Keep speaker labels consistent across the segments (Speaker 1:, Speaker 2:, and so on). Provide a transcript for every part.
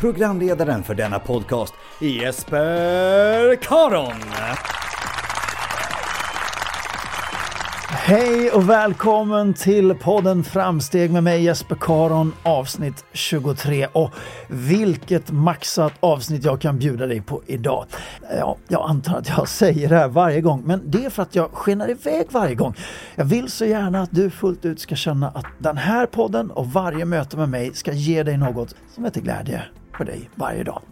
Speaker 1: programledaren för denna podcast, Jesper Karon.
Speaker 2: Hej och välkommen till podden Framsteg med mig Jesper Karon avsnitt 23. Och vilket maxat avsnitt jag kan bjuda dig på idag. Eh, ja, jag antar att jag säger det här varje gång, men det är för att jag skenar iväg varje gång. Jag vill så gärna att du fullt ut ska känna att den här podden och varje möte med mig ska ge dig något som är till glädje för dig varje dag.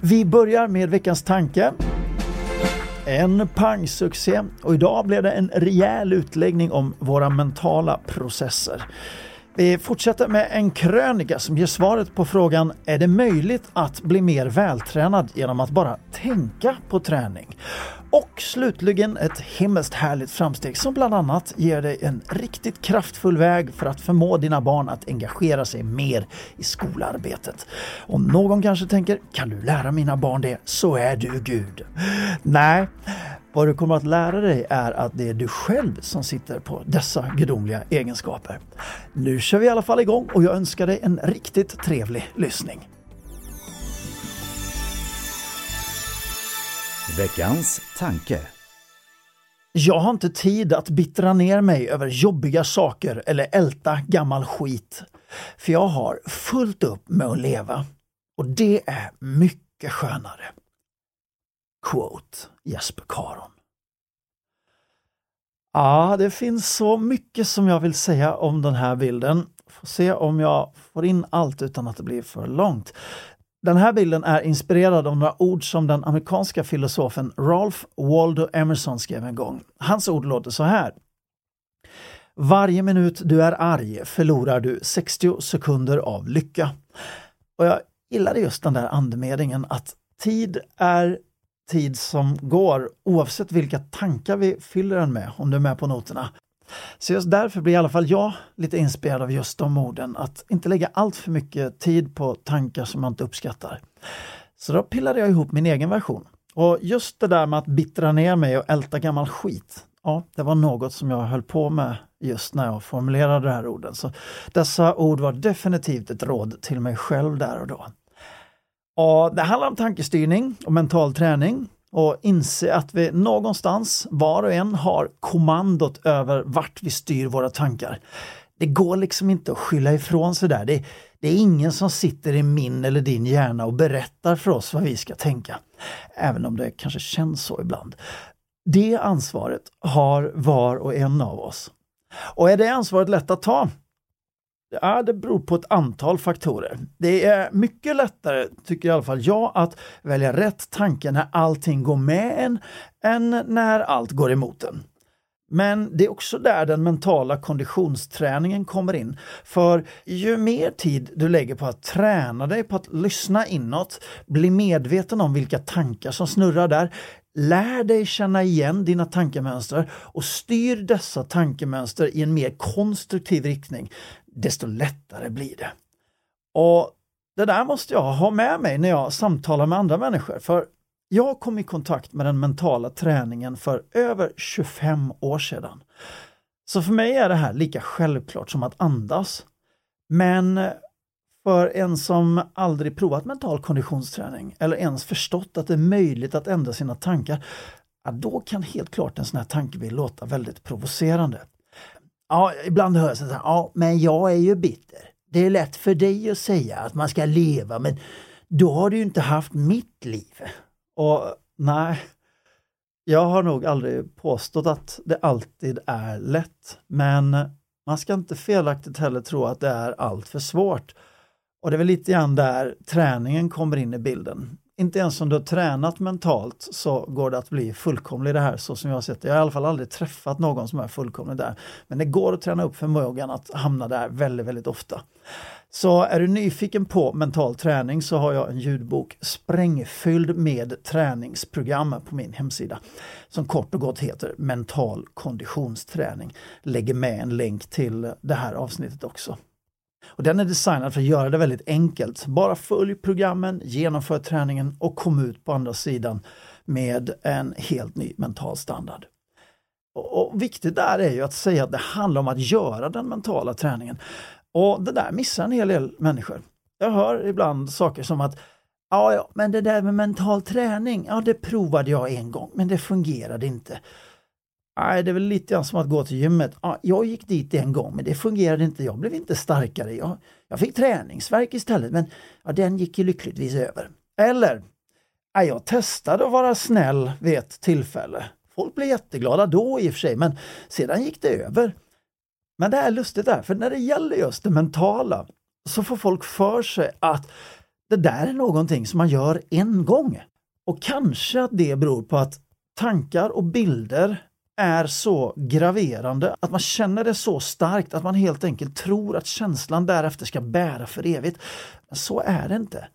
Speaker 2: Vi börjar med veckans tanke. En pangsuccé och idag blev det en rejäl utläggning om våra mentala processer. Vi fortsätter med en krönika som ger svaret på frågan Är det möjligt att bli mer vältränad genom att bara tänka på träning? Och slutligen ett himmelskt härligt framsteg som bland annat ger dig en riktigt kraftfull väg för att förmå dina barn att engagera sig mer i skolarbetet. Om någon kanske tänker, kan du lära mina barn det? Så är du Gud. Nej, vad du kommer att lära dig är att det är du själv som sitter på dessa gudomliga egenskaper. Nu kör vi i alla fall igång och jag önskar dig en riktigt trevlig lyssning.
Speaker 1: Veckans tanke.
Speaker 2: Jag har inte tid att bittra ner mig över jobbiga saker eller älta gammal skit. För jag har fullt upp med att leva. Och det är mycket skönare. Quote Jesper Karon. Ja, det finns så mycket som jag vill säga om den här bilden. Får se om jag får in allt utan att det blir för långt. Den här bilden är inspirerad av några ord som den amerikanska filosofen Ralph Waldo Emerson skrev en gång. Hans ord låter så här. Varje minut du är arg förlorar du 60 sekunder av lycka. Och jag gillade just den där andemeningen att tid är tid som går oavsett vilka tankar vi fyller den med, om du är med på noterna. Så just därför blir i alla fall jag lite inspirerad av just de orden, att inte lägga allt för mycket tid på tankar som man inte uppskattar. Så då pillade jag ihop min egen version. Och just det där med att bittra ner mig och älta gammal skit, ja, det var något som jag höll på med just när jag formulerade de här orden. Så dessa ord var definitivt ett råd till mig själv där och då. Och det handlar om tankestyrning och mental träning och inse att vi någonstans, var och en, har kommandot över vart vi styr våra tankar. Det går liksom inte att skylla ifrån sig där. Det, det är ingen som sitter i min eller din hjärna och berättar för oss vad vi ska tänka. Även om det kanske känns så ibland. Det ansvaret har var och en av oss. Och är det ansvaret lätt att ta? Ja, det beror på ett antal faktorer. Det är mycket lättare, tycker i alla fall jag, att välja rätt tanke när allting går med en än när allt går emot en. Men det är också där den mentala konditionsträningen kommer in. För ju mer tid du lägger på att träna dig på att lyssna inåt, bli medveten om vilka tankar som snurrar där, lär dig känna igen dina tankemönster och styr dessa tankemönster i en mer konstruktiv riktning, desto lättare blir det. Och det där måste jag ha med mig när jag samtalar med andra människor. För jag kom i kontakt med den mentala träningen för över 25 år sedan. Så för mig är det här lika självklart som att andas. Men för en som aldrig provat mental konditionsträning eller ens förstått att det är möjligt att ändra sina tankar, ja, då kan helt klart en sån här tankebild låta väldigt provocerande. Ja, ibland hör jag så här, ja, men jag är ju bitter. Det är lätt för dig att säga att man ska leva, men då har du inte haft mitt liv. Och nej, jag har nog aldrig påstått att det alltid är lätt. Men man ska inte felaktigt heller tro att det är allt för svårt. Och det är väl lite grann där träningen kommer in i bilden. Inte ens om du har tränat mentalt så går det att bli fullkomlig i det här så som jag har sett det. Jag har i alla fall aldrig träffat någon som är fullkomlig där. Men det går att träna upp förmågan att hamna där väldigt, väldigt ofta. Så är du nyfiken på mental träning så har jag en ljudbok sprängfylld med träningsprogram på min hemsida som kort och gott heter Mental konditionsträning. Lägger med en länk till det här avsnittet också. Och den är designad för att göra det väldigt enkelt. Bara följ programmen, genomför träningen och kom ut på andra sidan med en helt ny mental standard. Och, och Viktigt där är ju att säga att det handlar om att göra den mentala träningen. Och det där missar en hel del människor. Jag hör ibland saker som att Ja, ja, men det där med mental träning, ja det provade jag en gång men det fungerade inte. Nej, det är väl lite grann som att gå till gymmet. Ja, jag gick dit en gång men det fungerade inte, jag blev inte starkare. Jag, jag fick träningsverk istället men ja, den gick ju lyckligtvis över. Eller, ja, jag testade att vara snäll vid ett tillfälle. Folk blev jätteglada då i och för sig men sedan gick det över. Men det är lustigt där, för när det gäller just det mentala så får folk för sig att det där är någonting som man gör en gång. Och kanske att det beror på att tankar och bilder är så graverande, att man känner det så starkt att man helt enkelt tror att känslan därefter ska bära för evigt. Men så är det inte.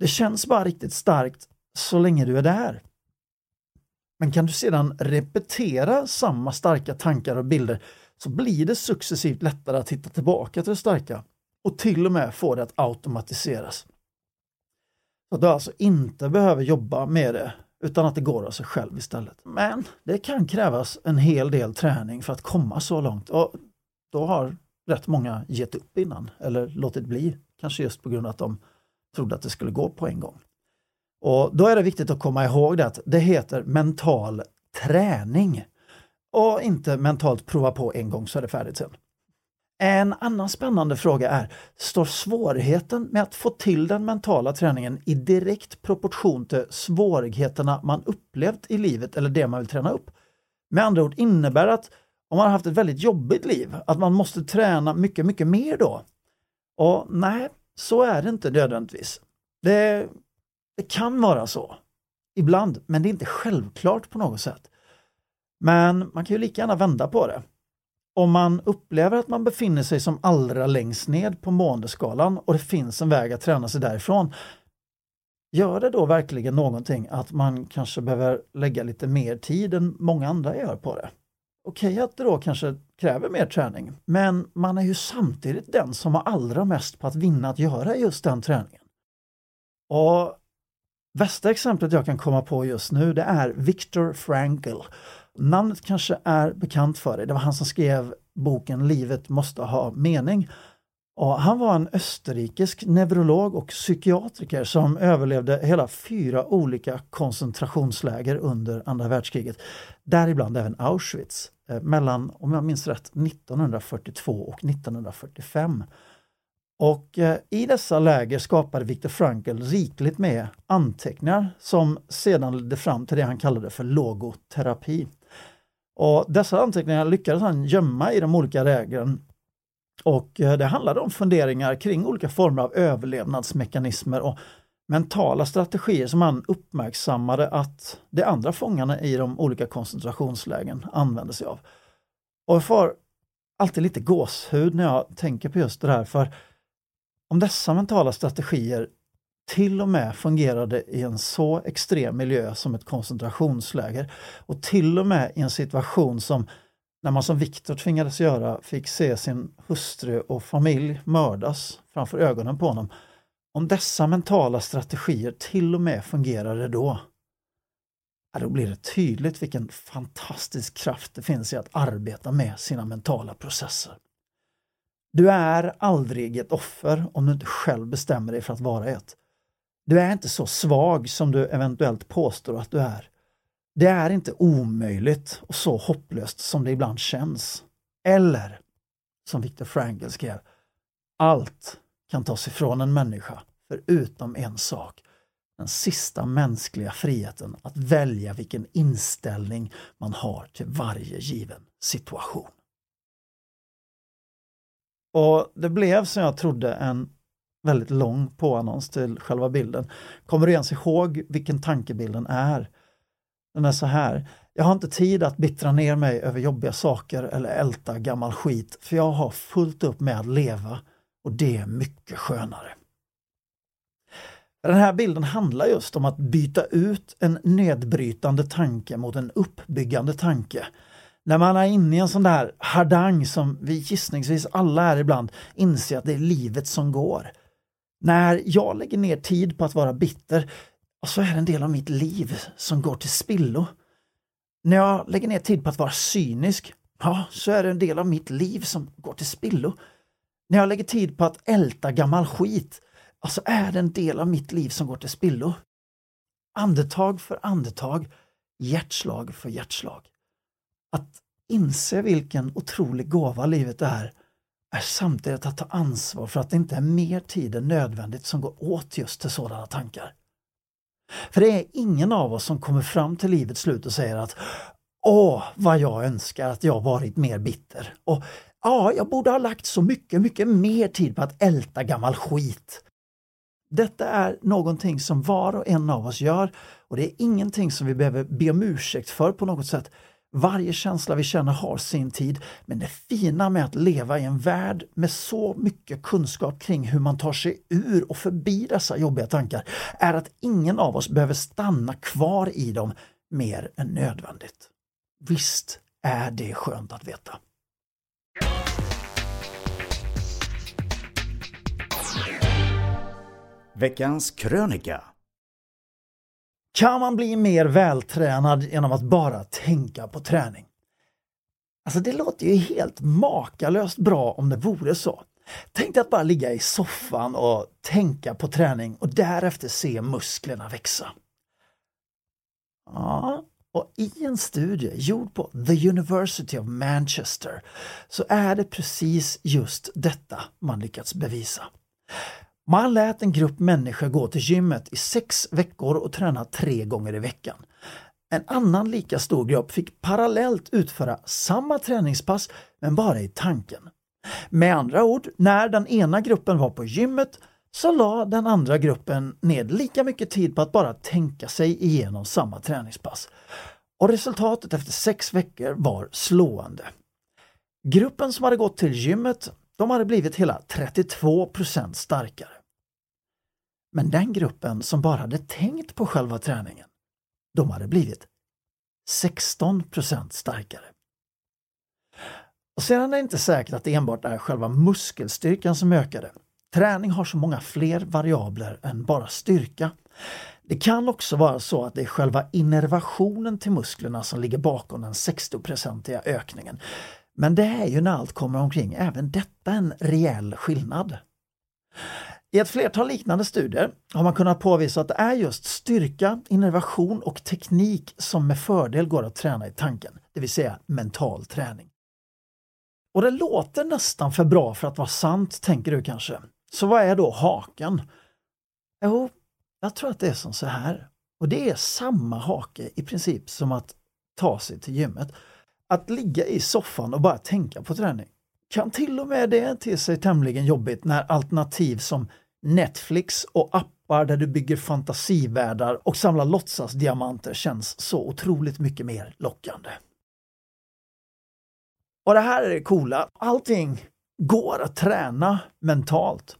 Speaker 2: Det känns bara riktigt starkt så länge du är där. Men kan du sedan repetera samma starka tankar och bilder så blir det successivt lättare att hitta tillbaka till det starka och till och med få det att automatiseras. Så att du alltså inte behöver jobba med det utan att det går av sig själv istället. Men det kan krävas en hel del träning för att komma så långt och då har rätt många gett upp innan eller låtit bli, kanske just på grund av att de trodde att det skulle gå på en gång. Och Då är det viktigt att komma ihåg det att det heter mental träning och inte mentalt prova på en gång så är det färdigt sen. En annan spännande fråga är, står svårigheten med att få till den mentala träningen i direkt proportion till svårigheterna man upplevt i livet eller det man vill träna upp? Med andra ord innebär att om man har haft ett väldigt jobbigt liv, att man måste träna mycket, mycket mer då? Och nej, så är det inte nödvändigtvis. Det, det kan vara så, ibland, men det är inte självklart på något sätt. Men man kan ju lika gärna vända på det. Om man upplever att man befinner sig som allra längst ned på måendeskalan och det finns en väg att träna sig därifrån, gör det då verkligen någonting att man kanske behöver lägga lite mer tid än många andra gör på det? Okej okay, att det då kanske kräver mer träning, men man är ju samtidigt den som har allra mest på att vinna att göra just den träningen. Och Bästa exemplet jag kan komma på just nu det är Viktor Frankl Namnet kanske är bekant för dig. Det var han som skrev boken Livet måste ha mening. Och han var en österrikisk neurolog och psykiatriker som överlevde hela fyra olika koncentrationsläger under andra världskriget. Däribland även Auschwitz eh, mellan, om jag minns rätt, 1942 och 1945. Och eh, i dessa läger skapade Viktor Frankl rikligt med anteckningar som sedan ledde fram till det han kallade för logoterapi. Och dessa anteckningar lyckades han gömma i de olika lägren. Och eh, det handlade om funderingar kring olika former av överlevnadsmekanismer och mentala strategier som han uppmärksammade att de andra fångarna i de olika koncentrationslägren använde sig av. Och jag får alltid lite gåshud när jag tänker på just det där, för om dessa mentala strategier till och med fungerade i en så extrem miljö som ett koncentrationsläger och till och med i en situation som när man som Viktor tvingades göra fick se sin hustru och familj mördas framför ögonen på honom. Om dessa mentala strategier till och med fungerade då, då blir det tydligt vilken fantastisk kraft det finns i att arbeta med sina mentala processer. Du är aldrig ett offer om du inte själv bestämmer dig för att vara ett. Du är inte så svag som du eventuellt påstår att du är. Det är inte omöjligt och så hopplöst som det ibland känns. Eller, som Viktor Frankl skrev, allt kan tas ifrån en människa förutom en sak. Den sista mänskliga friheten att välja vilken inställning man har till varje given situation. Och det blev som jag trodde en väldigt lång påannons till själva bilden. Kommer du ens ihåg vilken tankebilden är? Den är så här. Jag har inte tid att bittra ner mig över jobbiga saker eller älta gammal skit för jag har fullt upp med att leva och det är mycket skönare. Den här bilden handlar just om att byta ut en nedbrytande tanke mot en uppbyggande tanke. När man är inne i en sån där hardang som vi gissningsvis alla är ibland, inser att det är livet som går. När jag lägger ner tid på att vara bitter, så är det en del av mitt liv som går till spillo. När jag lägger ner tid på att vara cynisk, ja, så är det en del av mitt liv som går till spillo. När jag lägger tid på att älta gammal skit, alltså är det en del av mitt liv som går till spillo. Andetag för andetag, hjärtslag för hjärtslag. Att inse vilken otrolig gåva livet är är samtidigt att ta ansvar för att det inte är mer tid än nödvändigt som går åt just till sådana tankar. För det är ingen av oss som kommer fram till livets slut och säger att Åh, vad jag önskar att jag varit mer bitter. Och ja, jag borde ha lagt så mycket, mycket mer tid på att älta gammal skit. Detta är någonting som var och en av oss gör och det är ingenting som vi behöver be om ursäkt för på något sätt. Varje känsla vi känner har sin tid, men det fina med att leva i en värld med så mycket kunskap kring hur man tar sig ur och förbi dessa jobbiga tankar är att ingen av oss behöver stanna kvar i dem mer än nödvändigt. Visst är det skönt att veta.
Speaker 1: Veckans krönika
Speaker 2: kan man bli mer vältränad genom att bara tänka på träning? Alltså det låter ju helt makalöst bra om det vore så. Tänk dig att bara ligga i soffan och tänka på träning och därefter se musklerna växa. Ja, och i en studie gjord på The University of Manchester så är det precis just detta man lyckats bevisa. Man lät en grupp människor gå till gymmet i sex veckor och träna tre gånger i veckan. En annan lika stor grupp fick parallellt utföra samma träningspass men bara i tanken. Med andra ord, när den ena gruppen var på gymmet så la den andra gruppen ned lika mycket tid på att bara tänka sig igenom samma träningspass. Och resultatet efter sex veckor var slående. Gruppen som hade gått till gymmet de hade blivit hela 32% starkare. Men den gruppen som bara hade tänkt på själva träningen, de hade blivit 16% starkare. Och sedan är det inte säkert att det enbart är själva muskelstyrkan som ökade. Träning har så många fler variabler än bara styrka. Det kan också vara så att det är själva innervationen till musklerna som ligger bakom den 60-procentiga ökningen. Men det är ju när allt kommer omkring även detta en reell skillnad. I ett flertal liknande studier har man kunnat påvisa att det är just styrka, innovation och teknik som med fördel går att träna i tanken, det vill säga mental träning. Och det låter nästan för bra för att vara sant, tänker du kanske. Så vad är då haken? Jo, jag tror att det är som så här. Och det är samma hake i princip som att ta sig till gymmet. Att ligga i soffan och bara tänka på träning. Kan till och med det till sig tämligen jobbigt när alternativ som Netflix och appar där du bygger fantasivärldar och samlar låtsasdiamanter känns så otroligt mycket mer lockande. Och det här är det coola. Allting går att träna mentalt.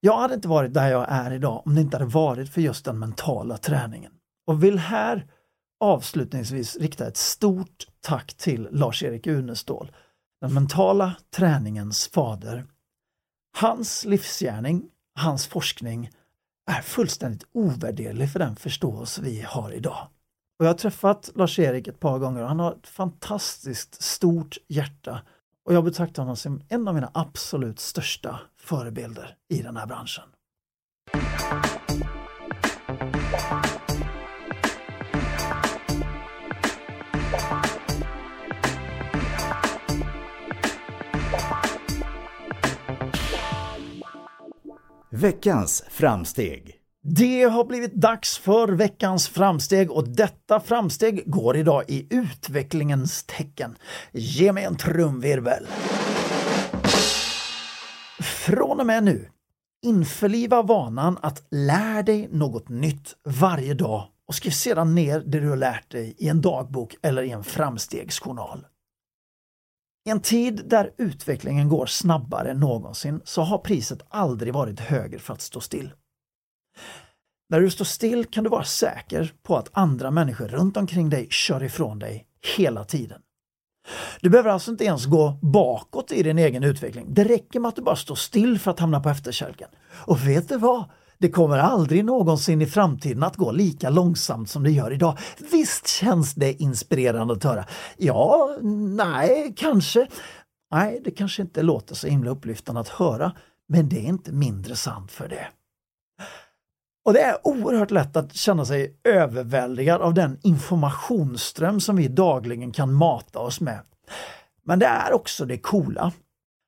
Speaker 2: Jag hade inte varit där jag är idag om det inte hade varit för just den mentala träningen. Och vill här avslutningsvis rikta ett stort tack till Lars-Erik Unestål, den mentala träningens fader. Hans livsgärning, hans forskning är fullständigt ovärderlig för den förståelse vi har idag. Och jag har träffat Lars-Erik ett par gånger och han har ett fantastiskt stort hjärta och jag betraktar honom som en av mina absolut största förebilder i den här branschen.
Speaker 1: Veckans framsteg.
Speaker 2: Det har blivit dags för veckans framsteg och detta framsteg går idag i utvecklingens tecken. Ge mig en trumvirvel. Från och med nu, införliva vanan att lär dig något nytt varje dag och skriv sedan ner det du har lärt dig i en dagbok eller i en framstegsjournal. I en tid där utvecklingen går snabbare än någonsin så har priset aldrig varit högre för att stå still. När du står still kan du vara säker på att andra människor runt omkring dig kör ifrån dig hela tiden. Du behöver alltså inte ens gå bakåt i din egen utveckling. Det räcker med att du bara står still för att hamna på efterkälken. Och vet du vad? Det kommer aldrig någonsin i framtiden att gå lika långsamt som det gör idag. Visst känns det inspirerande att höra? Ja, nej, kanske. Nej, det kanske inte låter så himla upplyftande att höra, men det är inte mindre sant för det. Och det är oerhört lätt att känna sig överväldigad av den informationsström som vi dagligen kan mata oss med. Men det är också det coola.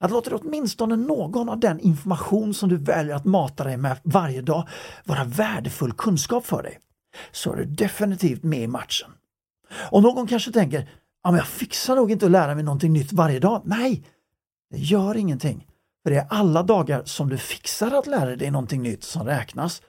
Speaker 2: Att låta åtminstone någon av den information som du väljer att mata dig med varje dag vara värdefull kunskap för dig. Så är du definitivt med i matchen. Och någon kanske tänker, ja men jag fixar nog inte att lära mig någonting nytt varje dag. Nej, det gör ingenting. För det är alla dagar som du fixar att lära dig någonting nytt som räknas.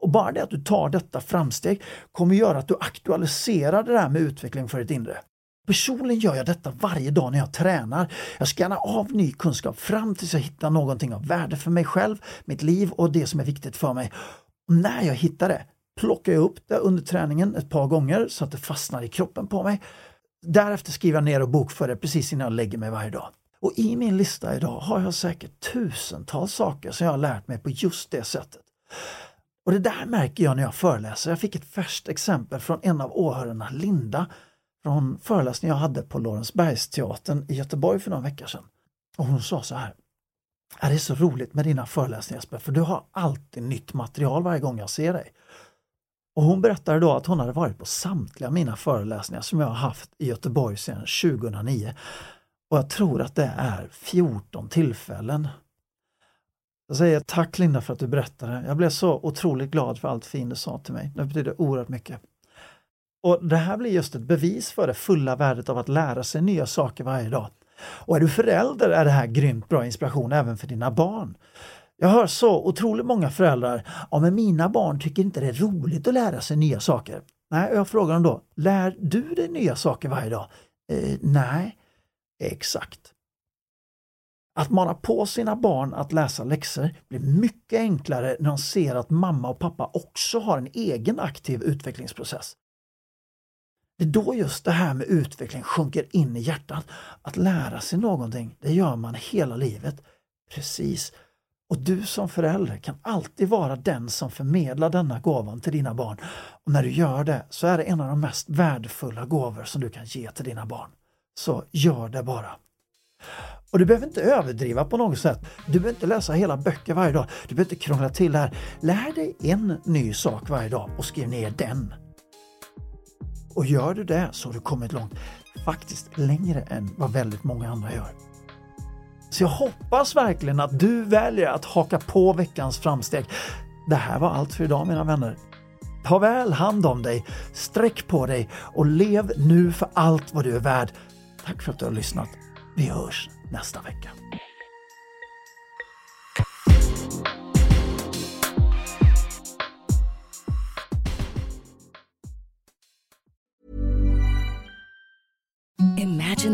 Speaker 2: Och bara det att du tar detta framsteg kommer göra att du aktualiserar det där med utveckling för ditt inre. Personligen gör jag detta varje dag när jag tränar. Jag skannar av ny kunskap fram tills jag hittar någonting av värde för mig själv, mitt liv och det som är viktigt för mig. Och när jag hittar det plockar jag upp det under träningen ett par gånger så att det fastnar i kroppen på mig. Därefter skriver jag ner och bokför det precis innan jag lägger mig varje dag. Och i min lista idag har jag säkert tusentals saker som jag har lärt mig på just det sättet. Och det där märker jag när jag föreläser. Jag fick ett färskt exempel från en av åhörarna, Linda, från föreläsning jag hade på Lorensbergsteatern i Göteborg för några veckor sedan. Och hon sa så här. Det är så roligt med dina föreläsningar Jesper, för du har alltid nytt material varje gång jag ser dig. Och hon berättade då att hon hade varit på samtliga mina föreläsningar som jag har haft i Göteborg sedan 2009. Och jag tror att det är 14 tillfällen jag säger tack Linda för att du berättade. Jag blev så otroligt glad för allt fint du sa till mig. Det betyder oerhört mycket. Och Det här blir just ett bevis för det fulla värdet av att lära sig nya saker varje dag. Och är du förälder är det här grymt bra inspiration även för dina barn. Jag hör så otroligt många föräldrar, ja men mina barn tycker inte det är roligt att lära sig nya saker. Nej, jag frågar dem då, lär du dig nya saker varje dag? Eh, nej, exakt. Att mana på sina barn att läsa läxor blir mycket enklare när de ser att mamma och pappa också har en egen aktiv utvecklingsprocess. Det är då just det här med utveckling sjunker in i hjärtat. Att lära sig någonting, det gör man hela livet. Precis. Och du som förälder kan alltid vara den som förmedlar denna gåvan till dina barn. Och när du gör det så är det en av de mest värdefulla gåvor som du kan ge till dina barn. Så gör det bara. Och du behöver inte överdriva på något sätt. Du behöver inte läsa hela böcker varje dag. Du behöver inte krångla till det här. Lär dig en ny sak varje dag och skriv ner den. Och gör du det så har du kommit långt. Faktiskt längre än vad väldigt många andra gör. Så jag hoppas verkligen att du väljer att haka på veckans framsteg. Det här var allt för idag mina vänner. Ta väl hand om dig, sträck på dig och lev nu för allt vad du är värd. Tack för att du har lyssnat. Vi hörs nästa vecka.